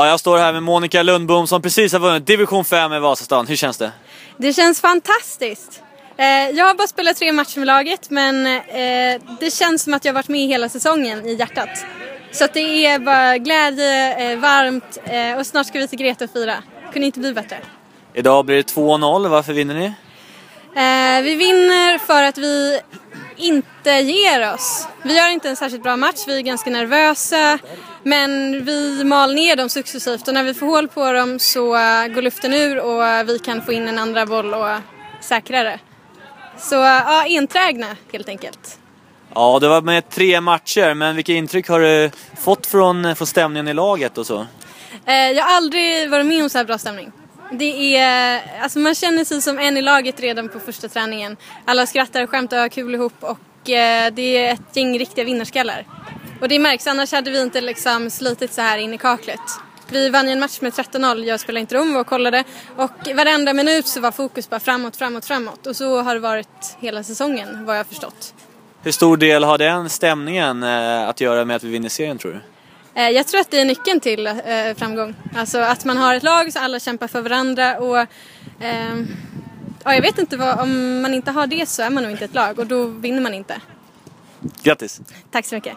Ja, jag står här med Monica Lundbom som precis har vunnit division 5 i Vasastan. Hur känns det? Det känns fantastiskt. Eh, jag har bara spelat tre matcher med laget men eh, det känns som att jag varit med hela säsongen i hjärtat. Så det är bara glädje, eh, varmt och snart ska vi till Greta och fira. Kunde inte bli bättre. Idag blir det 2-0. Varför vinner ni? vi vinner för att vi inte ger oss. Vi gör inte en särskilt bra match, vi är ganska nervösa. Men vi mal ner dem successivt och när vi får hål på dem så går luften ur och vi kan få in en andra boll och säkra det. Så ja, enträgna helt enkelt. Ja, du var med tre matcher, men vilka intryck har du fått från, från stämningen i laget och så? Eh, jag har aldrig varit med om så här bra stämning. Det är, alltså man känner sig som en i laget redan på första träningen. Alla skrattar och skämtar och har kul ihop och eh, det är ett gäng riktiga vinnarskallar. Och det märks, annars hade vi inte liksom slitit så här in i kaklet. Vi vann ju en match med 13-0, jag spelade inte rum och kollade. Och varenda minut så var fokus bara framåt, framåt, framåt. Och så har det varit hela säsongen, vad jag har förstått. Hur stor del har den stämningen eh, att göra med att vi vinner serien tror du? Eh, jag tror att det är nyckeln till eh, framgång. Alltså att man har ett lag så alla kämpar för varandra och eh, ja, jag vet inte vad, om man inte har det så är man nog inte ett lag och då vinner man inte. Grattis! Tack så mycket!